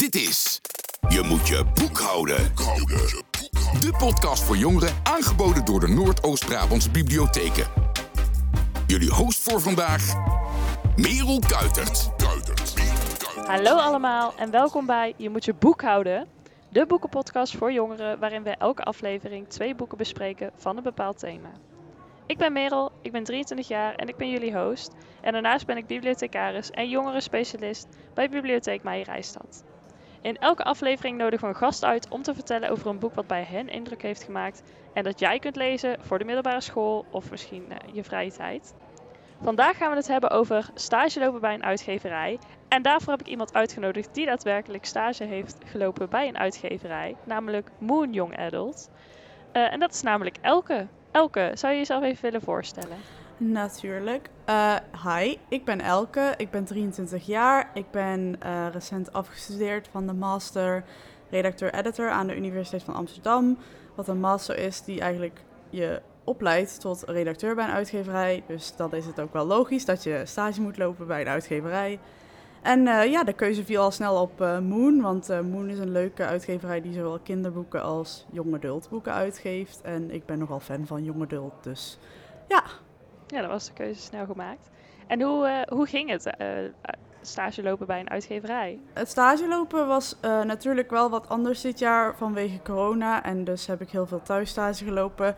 Dit is Je moet je boek houden. De podcast voor jongeren aangeboden door de Noordoost-Brabantse bibliotheken. Jullie host voor vandaag, Merel Kuitert. Hallo allemaal en welkom bij Je moet je boek houden. De boekenpodcast voor jongeren waarin we elke aflevering twee boeken bespreken van een bepaald thema. Ik ben Merel, ik ben 23 jaar en ik ben jullie host. En daarnaast ben ik bibliothecaris en jongerenspecialist bij Bibliotheek Meijerijstad. In elke aflevering nodigen we een gast uit om te vertellen over een boek wat bij hen indruk heeft gemaakt en dat jij kunt lezen voor de middelbare school of misschien uh, je vrije tijd. Vandaag gaan we het hebben over stage lopen bij een uitgeverij. En daarvoor heb ik iemand uitgenodigd die daadwerkelijk stage heeft gelopen bij een uitgeverij, namelijk Moon Young Adult. Uh, en dat is namelijk Elke. Elke, zou je jezelf even willen voorstellen? Natuurlijk. Uh, hi, ik ben Elke. Ik ben 23 jaar. Ik ben uh, recent afgestudeerd van de master redacteur-editor aan de Universiteit van Amsterdam. Wat een master is die eigenlijk je opleidt tot redacteur bij een uitgeverij. Dus dan is het ook wel logisch dat je stage moet lopen bij een uitgeverij. En uh, ja, de keuze viel al snel op Moon. Want Moon is een leuke uitgeverij die zowel kinderboeken als young adult boeken uitgeeft. En ik ben nogal fan van young adult, dus ja. Ja, dan was de keuze snel gemaakt. En hoe, hoe ging het, stage lopen bij een uitgeverij? Het stage lopen was natuurlijk wel wat anders dit jaar vanwege corona. En dus heb ik heel veel thuisstage gelopen.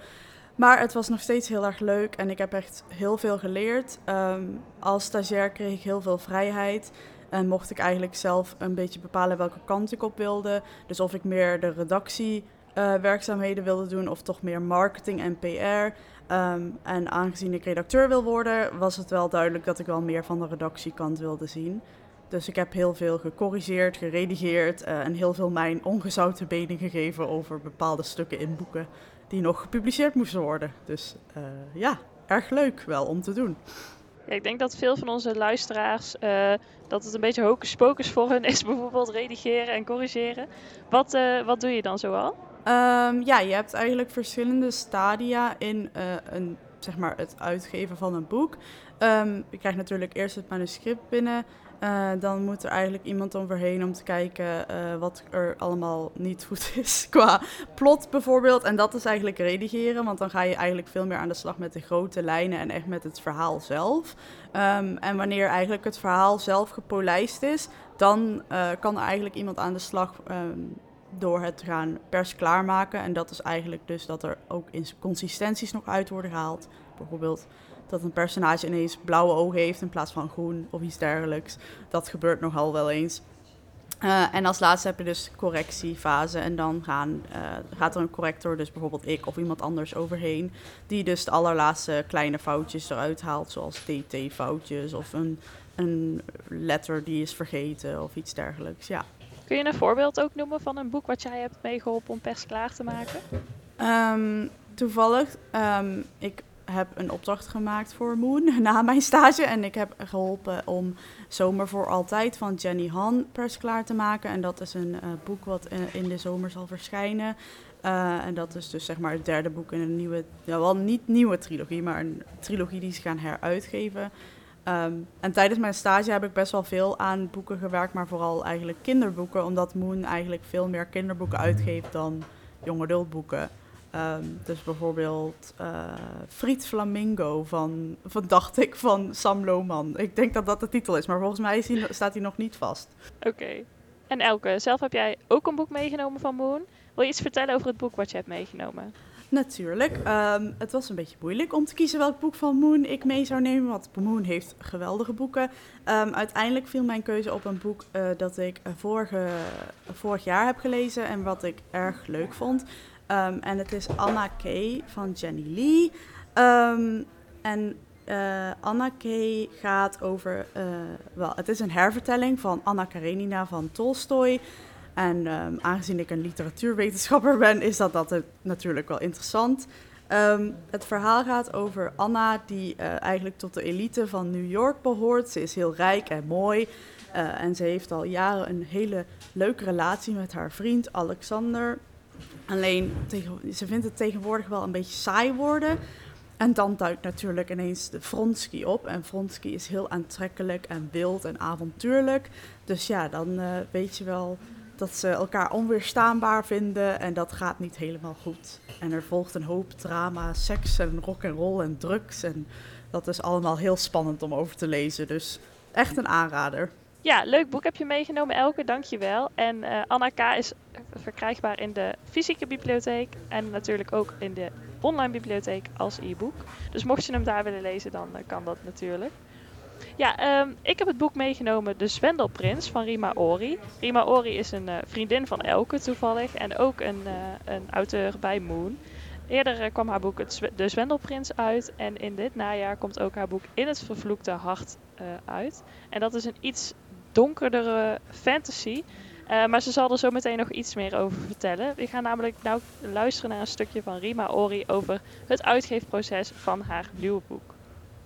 Maar het was nog steeds heel erg leuk en ik heb echt heel veel geleerd. Um, als stagiair kreeg ik heel veel vrijheid. En mocht ik eigenlijk zelf een beetje bepalen welke kant ik op wilde. Dus of ik meer de redactiewerkzaamheden uh, wilde doen of toch meer marketing en PR. Um, en aangezien ik redacteur wil worden, was het wel duidelijk dat ik wel meer van de redactiekant wilde zien. Dus ik heb heel veel gecorrigeerd, geredigeerd uh, en heel veel mijn ongezouten benen gegeven over bepaalde stukken in boeken die nog gepubliceerd moesten worden. Dus uh, ja, erg leuk wel om te doen. Ja, ik denk dat veel van onze luisteraars uh, dat het een beetje hocus pocus voor hun is, bijvoorbeeld redigeren en corrigeren. Wat, wat doe je dan zoal? Um, ja, je hebt eigenlijk verschillende stadia in een, zeg maar, het uitgeven van een boek. Um, je krijgt natuurlijk eerst het manuscript binnen. Uh, dan moet er eigenlijk iemand overheen om te kijken uh, wat er allemaal niet goed is qua plot bijvoorbeeld. En dat is eigenlijk redigeren, want dan ga je eigenlijk veel meer aan de slag met de grote lijnen en echt met het verhaal zelf. Um, en wanneer eigenlijk het verhaal zelf gepolijst is, dan kan er eigenlijk iemand aan de slag door het te gaan pers klaarmaken. En dat is eigenlijk dus dat er ook consistenties nog uit worden gehaald. Bijvoorbeeld dat een personage ineens blauwe ogen heeft in plaats van groen of iets dergelijks. Dat gebeurt nogal wel eens. Uh, en als laatste heb je dus correctiefase. En dan gaan, uh, gaat er een corrector, dus bijvoorbeeld ik of iemand anders overheen. Die dus de allerlaatste kleine foutjes eruit haalt. Zoals TT-foutjes of een, een letter die is vergeten of iets dergelijks. Ja. Kun je een voorbeeld ook noemen van een boek wat jij hebt meegeholpen om pers klaar te maken? Um, toevallig, um, ik heb een opdracht gemaakt voor Moon na mijn stage. En ik heb geholpen om Zomer voor Altijd van Jenny Han pers klaar te maken. En dat is een uh, boek wat in, in, de zomer zal verschijnen. Uh, en dat is dus zeg maar het derde boek in een nieuwe, wel niet nieuwe trilogie, maar een trilogie die ze gaan heruitgeven. Um, en tijdens mijn stage heb ik best wel veel aan boeken gewerkt, maar vooral eigenlijk kinderboeken, omdat Moon eigenlijk veel meer kinderboeken uitgeeft dan jonge adultboeken. Um, dus bijvoorbeeld uh, Friet Flamingo van, van, dacht ik, van Sam Lohman. Ik denk dat dat de titel is, maar volgens mij staat hij nog niet vast. Oké. En Elke, zelf heb jij ook een boek meegenomen van Moon. Wil je iets vertellen over het boek wat je hebt meegenomen? Natuurlijk. Um, het was een beetje moeilijk om te kiezen welk boek van Moon ik mee zou nemen. Want Moon heeft geweldige boeken. Um, uiteindelijk viel mijn keuze op een boek uh, dat ik vorig jaar heb gelezen en wat ik erg leuk vond. Um, en het is Anna K. van Jenny Lee. En uh, Anna K. gaat over. Uh, wel, het is een hervertelling van Anna Karenina van Tolstoy. En um, aangezien ik een literatuurwetenschapper ben, is dat, dat natuurlijk wel interessant. het verhaal gaat over Anna, die uh, eigenlijk tot de elite van New York behoort. Ze is heel rijk en mooi. en ze heeft al jaren een hele leuke relatie met haar vriend Alexander. Alleen, ze vindt het tegenwoordig wel een beetje saai worden. En dan duikt natuurlijk ineens de Vronsky op. En Vronsky is heel aantrekkelijk en wild en avontuurlijk. Dus ja, dan uh, weet je wel dat ze elkaar onweerstaanbaar vinden en dat gaat niet helemaal goed. En er volgt een hoop drama, seks en rock en roll en drugs en dat is allemaal heel spannend om over te lezen. Dus echt een aanrader. Ja, leuk boek heb je meegenomen, Elke. Dankjewel. En uh, Anna K. is verkrijgbaar in de fysieke bibliotheek en natuurlijk ook in de online bibliotheek als e-book. Dus mocht je hem daar willen lezen, dan uh, kan dat natuurlijk. Ja, um, ik heb het boek meegenomen De Zwendelprins van Rima Ori. Rima Ori is een uh, vriendin van Elke toevallig en ook een, uh, een auteur bij Moon. Eerder uh, kwam haar boek het De Zwendelprins uit en in dit najaar komt ook haar boek In het Vervloekte Hart uit. En dat is een iets donkerdere fantasy. maar ze zal er zo meteen nog iets meer over vertellen. We gaan namelijk nou luisteren naar een stukje van Rima Ori over het uitgeefproces van haar nieuwe boek.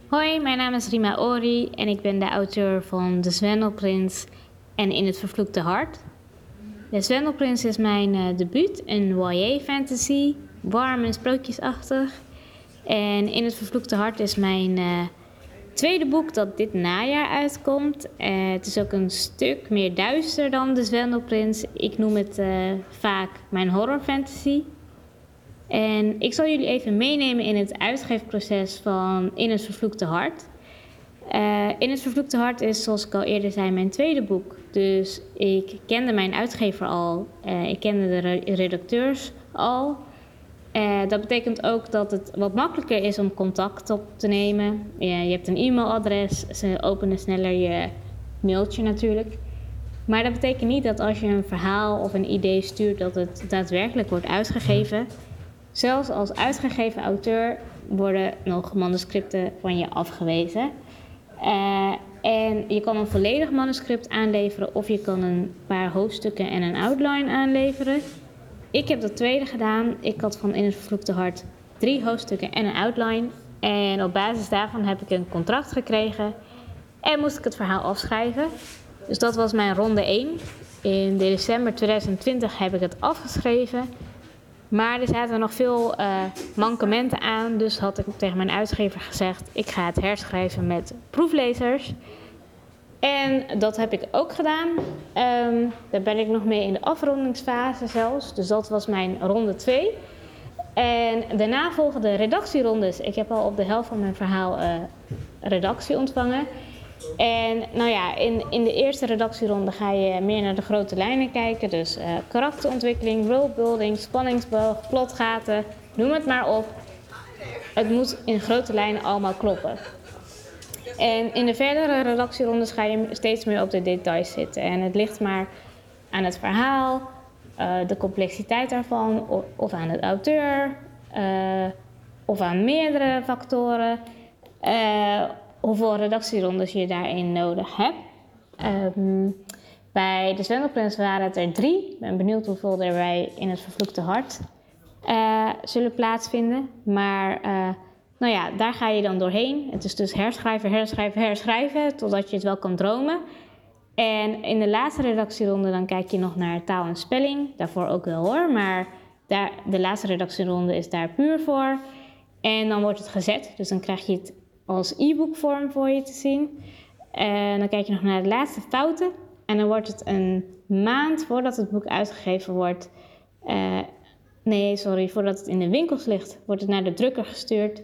Hoi, mijn naam is Rima Ori en ik ben de auteur van De Zwendelprins en In het Vervloekte Hart. De Zwendelprins is mijn uh, debuut, een YA fantasy, warm en sprookjesachtig. En In het Vervloekte Hart is mijn uh, tweede boek dat dit najaar uitkomt. Uh, het is ook een stuk meer duister dan De Zwendelprins. Ik noem het vaak mijn horror fantasy. En ik zal jullie even meenemen in het uitgeefproces van In het Vervloekte Hart. Uh, in het Vervloekte Hart is, zoals ik al eerder zei, mijn tweede boek. Dus ik kende mijn uitgever al. Uh, ik kende de re redacteurs al. Uh, dat betekent ook dat het wat makkelijker is om contact op te nemen. Je hebt een e-mailadres, ze openen sneller je mailtje natuurlijk. Maar dat betekent niet dat als je een verhaal of een idee stuurt, dat het daadwerkelijk wordt uitgegeven. Zelfs als uitgegeven auteur worden nog manuscripten van je afgewezen. Uh, en je kan een volledig manuscript aanleveren of je kan een paar hoofdstukken en een outline aanleveren. Ik heb dat tweede gedaan. Ik had van In het Vervloekte Hart drie hoofdstukken en een outline. En op basis daarvan heb ik een contract gekregen en moest ik het verhaal afschrijven. Dus dat was mijn ronde 1. In december 2020 heb ik het afgeschreven. Maar er zaten nog veel uh, mankementen aan. Dus had ik tegen mijn uitgever gezegd: ik ga het herschrijven met proeflezers. En dat heb ik ook gedaan. Um, daar ben ik nog mee in de afrondingsfase zelfs. Dus dat was mijn ronde 2. En daarna volgen de redactierondes. Ik heb al op de helft van mijn verhaal uh, redactie ontvangen. En nou ja, in, in de eerste redactieronde ga je meer naar de grote lijnen kijken. Dus uh, karakterontwikkeling, rolebuilding, spanningsboog, plotgaten, noem het maar op. Het moet in grote lijnen allemaal kloppen. En in de verdere redactierondes ga je steeds meer op de details zitten. En het ligt maar aan het verhaal, uh, de complexiteit daarvan, of, aan het auteur, uh, of aan meerdere factoren hoeveel redactierondes je daarin nodig hebt. Um, bij de Zwendelprins waren het er drie. Ik ben benieuwd hoeveel er bij in het vervloekte hart uh, zullen plaatsvinden. Maar uh, nou ja, daar ga je dan doorheen. Het is dus herschrijven, herschrijven, herschrijven, totdat je het wel kan dromen. En in de laatste redactieronde dan kijk je nog naar taal en spelling. Daarvoor ook wel hoor, maar daar, de laatste redactieronde is daar puur voor. En dan wordt het gezet, dus dan krijg je het als e-bookvorm voor je te zien. En dan kijk je nog naar de laatste fouten. En dan wordt het een maand voordat het boek uitgegeven wordt. Uh, nee, sorry, voordat het in de winkels ligt, wordt het naar de drukker gestuurd.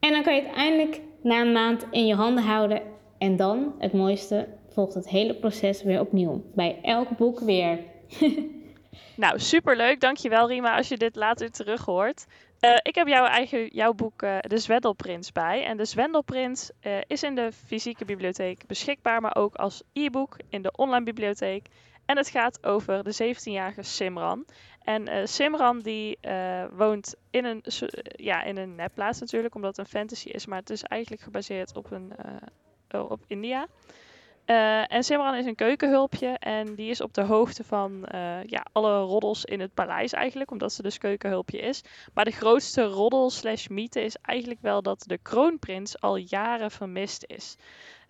En dan kan je het eindelijk na een maand in je handen houden. En dan, het mooiste, volgt het hele proces weer opnieuw. Bij elk boek weer. nou, superleuk. Dankjewel Rima als je dit later terug hoort. Uh, ik heb jouw eigen jouw boek uh, De Zwendelprins bij. En De Zwendelprins uh, is in de fysieke bibliotheek beschikbaar, maar ook als e-book in de online bibliotheek. En het gaat over de 17-jarige Simran. En Simran die woont in een, ja, in een nepplaats natuurlijk, omdat het een fantasy is, maar het is eigenlijk gebaseerd op, een, op India. Uh, en Simran is een keukenhulpje en die is op de hoogte van uh, ja, alle roddels in het paleis eigenlijk, omdat ze dus keukenhulpje is. Maar de grootste roddel slash mythe is eigenlijk wel dat de kroonprins al jaren vermist is.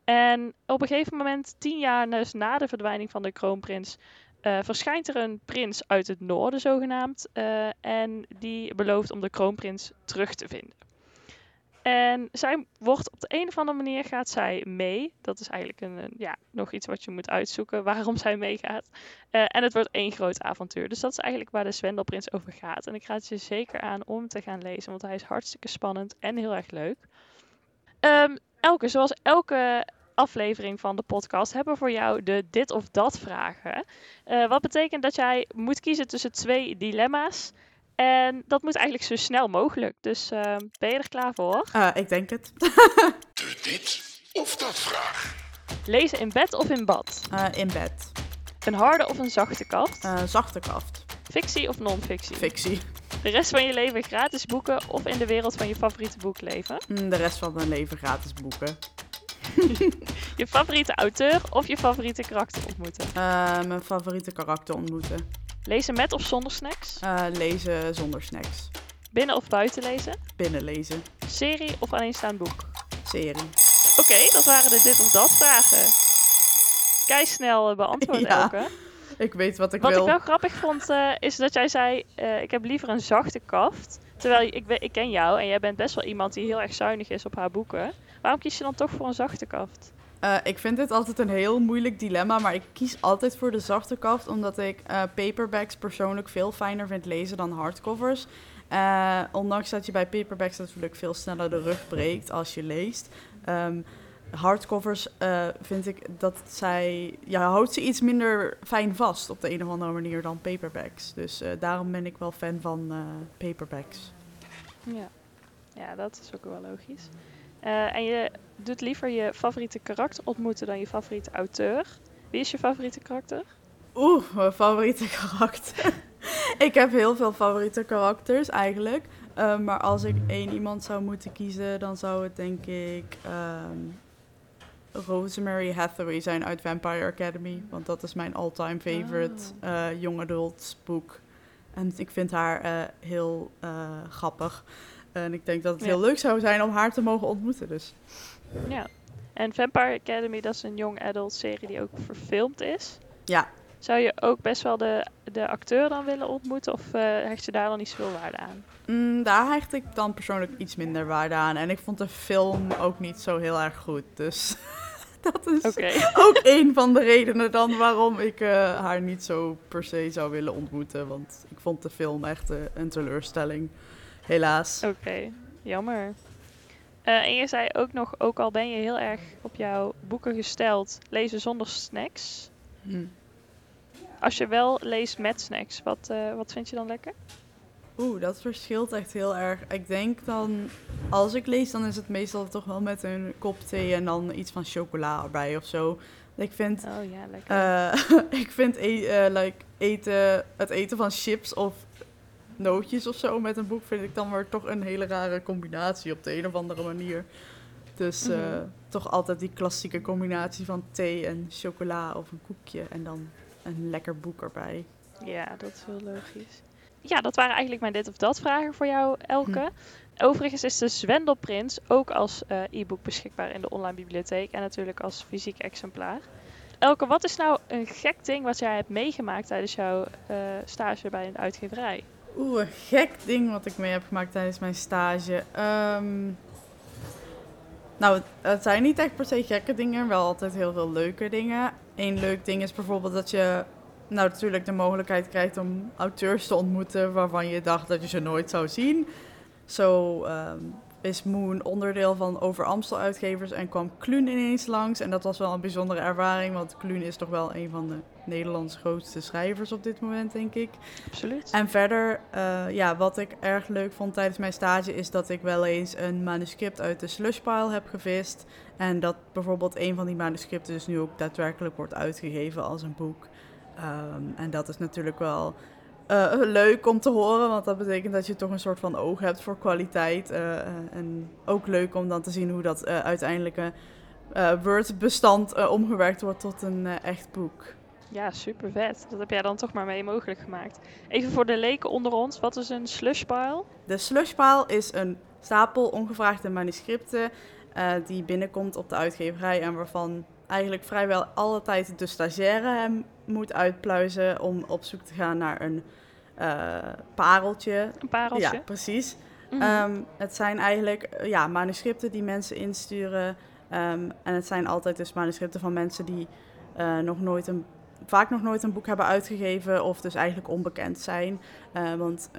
En op een gegeven moment, tien jaar dus na de verdwijning van de kroonprins, uh, verschijnt er een prins uit het noorden zogenaamd. en die belooft om de kroonprins terug te vinden. En zij wordt op de een of andere manier gaat zij mee. Dat is eigenlijk een, een- ja, nog iets wat je moet uitzoeken waarom zij meegaat. Eh, en het wordt één groot avontuur. Dus dat is eigenlijk waar de Zwendelprins over gaat. En ik raad je zeker aan om te gaan lezen, want hij is hartstikke spannend en heel erg leuk. Ehm, elke, zoals elke aflevering van de podcast, hebben we voor jou de dit of dat vragen. Eh, wat betekent dat jij moet kiezen tussen twee dilemma's. En dat moet eigenlijk zo snel mogelijk. Dus ehm, ben je er klaar voor? Eh, ik denk het. De dit of dat vraag. Lezen in bed of in bad? Eh, in bed. Een harde of een zachte kaft? Eh, zachte kaft. Fictie of non-fictie? Fictie. De rest van je leven gratis boeken of in de wereld van je favoriete boek leven? Mm, De rest van mijn leven gratis boeken. Je favoriete auteur of je favoriete karakter ontmoeten? Eh, mijn favoriete karakter ontmoeten. Lezen met of zonder snacks? Eh, lezen zonder snacks. Binnen of buiten lezen? Binnenlezen. Serie of alleenstaand boek? Serie. Oké, dat waren de dit of dat vragen. Kei snel eh, beantwoord Ja. elke. Ik weet wat ik Wat wil. ik wel grappig vond, eh, is dat jij zei: Ik heb liever een zachte kaft. Terwijl ik, ik ken jou en jij bent best wel iemand die heel erg zuinig is op haar boeken. Waarom kies je dan toch voor een zachte kaft? Eh, ik vind dit altijd een heel moeilijk dilemma, maar ik kies altijd voor de zachte kaft, omdat ik eh, paperbacks persoonlijk veel fijner vind lezen dan hardcovers. Eh, ondanks dat je bij paperbacks natuurlijk veel sneller de rug breekt als je leest. Ehm, hardcovers vind ik dat zij, ja, houdt ze iets minder fijn vast op de een of andere manier dan paperbacks. Dus daarom ben ik wel fan van paperbacks. Ja. ja, dat is ook wel logisch. Eh, en je doet liever je favoriete karakter ontmoeten dan je favoriete auteur. Wie is je favoriete karakter? Oeh, mijn favoriete karakter. ik heb heel veel favoriete karakters eigenlijk. Eh, maar als ik één iemand zou moeten kiezen, dan zou het denk ik ehm, Rosemary Hathaway zijn uit Vampire Academy. Want dat is mijn all-time favorite eh young adult boek. En ik vind haar heel grappig. En ik denk dat het Ja. heel leuk zou zijn om haar te mogen ontmoeten. Dus. Ja. En Vampire Academy, dat is een young adult serie die ook verfilmd is. Ja, Zou je ook best wel de, de acteur dan willen ontmoeten of eh, hecht je daar dan niet zoveel waarde aan? Mm, daar hecht ik dan persoonlijk iets minder waarde aan. En ik vond de film ook niet zo heel erg goed. Dus dat is ook een van de redenen dan waarom ik eh, haar niet zo per se zou willen ontmoeten. Want ik vond de film echt eh, een teleurstelling. Helaas. Oké, jammer. Eh, en je zei ook nog, ook al ben je heel erg op jouw boeken gesteld, lezen zonder snacks. Hm. Als je wel leest met snacks, wat, eh, wat vind je dan lekker? Oeh, dat verschilt echt heel erg. Ik denk dan, als ik lees, dan is het meestal toch wel met een kop thee en dan iets van chocola erbij of zo. Ik vind Oh ja, lekker. Eh, ik vind e- eh, like, eten, het eten van chips of nootjes of zo met een boek vind ik dan weer toch een hele rare combinatie op de een of andere manier. Dus eh, Mhm. toch altijd die klassieke combinatie van thee en chocola of een koekje en dan een lekker boek erbij. Ja, dat is heel logisch. Ja, dat waren eigenlijk mijn dit of dat vragen voor jou, Elke. Hm. Overigens is de Zwendelprins ook als eh, e-book beschikbaar in de online bibliotheek en natuurlijk als fysiek exemplaar. Elke, wat is nou een gek ding wat jij hebt meegemaakt tijdens jouw eh, stage bij een uitgeverij? Oeh, een gek ding wat ik mee heb gemaakt tijdens mijn stage. Ehm, nou, het, zijn niet echt per se gekke dingen, wel altijd heel veel leuke dingen. Eén leuk ding is bijvoorbeeld dat je nou natuurlijk de mogelijkheid krijgt om auteurs te ontmoeten waarvan je dacht dat je ze nooit zou zien. Zo ehm, is Moon onderdeel van Over Amstel uitgevers en kwam Kluun ineens langs. En dat was wel een bijzondere ervaring, want Kluun is toch wel een van de Nederlands grootste schrijvers op dit moment, denk ik. Absoluut. En verder, eh, ja, wat ik erg leuk vond tijdens mijn stage is dat ik wel eens een manuscript uit de slushpile heb gevist. En dat bijvoorbeeld een van die manuscripten dus nu ook daadwerkelijk wordt uitgegeven als een boek. Ehm, en dat is natuurlijk wel eh, leuk om te horen, want dat betekent dat je toch een soort van oog hebt voor kwaliteit. eh, en ook leuk om dan te zien hoe dat uiteindelijke Word-bestand omgewerkt wordt tot een echt boek. Ja, super vet. Dat heb jij dan toch maar mee mogelijk gemaakt. Even voor de leken onder ons, wat is een slushpile? De slushpile is een stapel ongevraagde manuscripten eh, die binnenkomt op de uitgeverij en waarvan eigenlijk vrijwel alle tijd de stagiaire hem moet uitpluizen om op zoek te gaan naar een eh, pareltje. Een pareltje? Ja, precies. Mhm. Ehm, het zijn eigenlijk eh, ja, manuscripten die mensen insturen. Ehm, en het zijn altijd dus manuscripten van mensen die nog nooit een, vaak nog nooit een boek hebben uitgegeven of dus eigenlijk onbekend zijn. Eh, want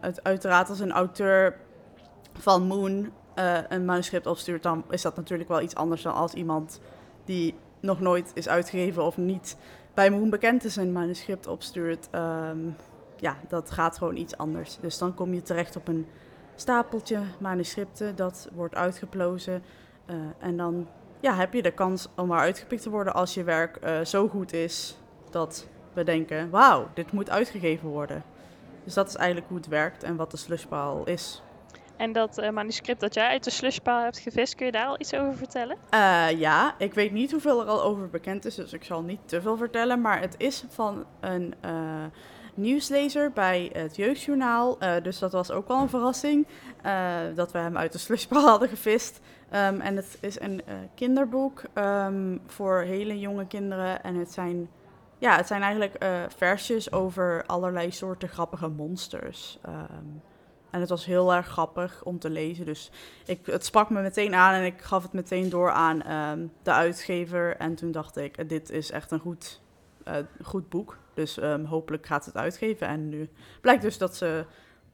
het, uiteraard als een auteur van Moon eh, een manuscript opstuurt, dan is dat natuurlijk wel iets anders dan als iemand die nog nooit is uitgegeven of niet bij Moon bekend is een manuscript opstuurt. Ehm, ja, dat gaat gewoon iets anders. Dus dan kom je terecht op een stapeltje manuscripten, dat wordt uitgeplozen. en dan ja, heb je de kans om maar uitgepikt te worden als je werk zo goed is dat we denken, wauw, dit moet uitgegeven worden. Dus dat is eigenlijk hoe het werkt en wat de slushpaal is. En dat eh, manuscript dat jij uit de slushpaal hebt gevist, kun je daar al iets over vertellen? Eh, ja, ik weet niet hoeveel er al over bekend is, dus ik zal niet te veel vertellen. Maar het is van een eh, nieuwslezer bij het Jeugdjournaal. Dus dat was ook wel een verrassing dat we hem uit de slushpaal hadden gevist. Ehm, en het is een kinderboek ehm, voor hele jonge kinderen. En het zijn, ja, het zijn eigenlijk eh, versjes over allerlei soorten grappige monsters. Ehm, en het was heel erg grappig om te lezen. Dus ik, het sprak me meteen aan en ik gaf het meteen door aan ehm, de uitgever. En toen dacht ik, dit is echt een goed, eh, goed boek. Dus ehm, hopelijk gaat het uitgeven. En nu blijkt dus dat ze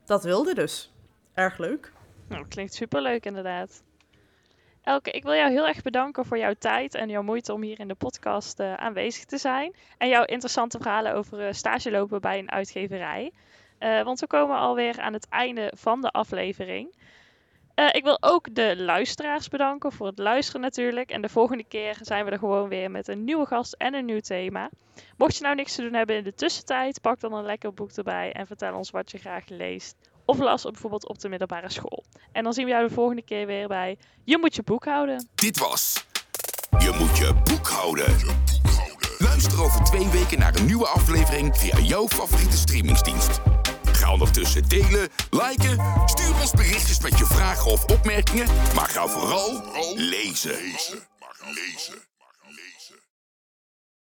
dat wilde. Dus erg leuk. Nou, klinkt superleuk inderdaad. Elke, ik wil jou heel erg bedanken voor jouw tijd en jouw moeite om hier in de podcast eh, aanwezig te zijn. En jouw interessante verhalen over eh, stage lopen bij een uitgeverij. Eh, want we komen alweer aan het einde van de aflevering. Ik wil ook de luisteraars bedanken voor het luisteren natuurlijk. En de volgende keer zijn we er gewoon weer met een nieuwe gast en een nieuw thema. Mocht je nou niks te doen hebben in de tussentijd, pak dan een lekker boek erbij en vertel ons wat je graag leest. Of las op, bijvoorbeeld op de middelbare school. En dan zien we jou de volgende keer weer bij Je moet je boek houden. Dit was Je moet je boek houden. Luister over twee weken naar een nieuwe aflevering via jouw favoriete streamingsdienst. Ga ondertussen delen, liken, stuur ons berichtjes met je vragen of opmerkingen, maar ga vooral lezen. Maar lezen.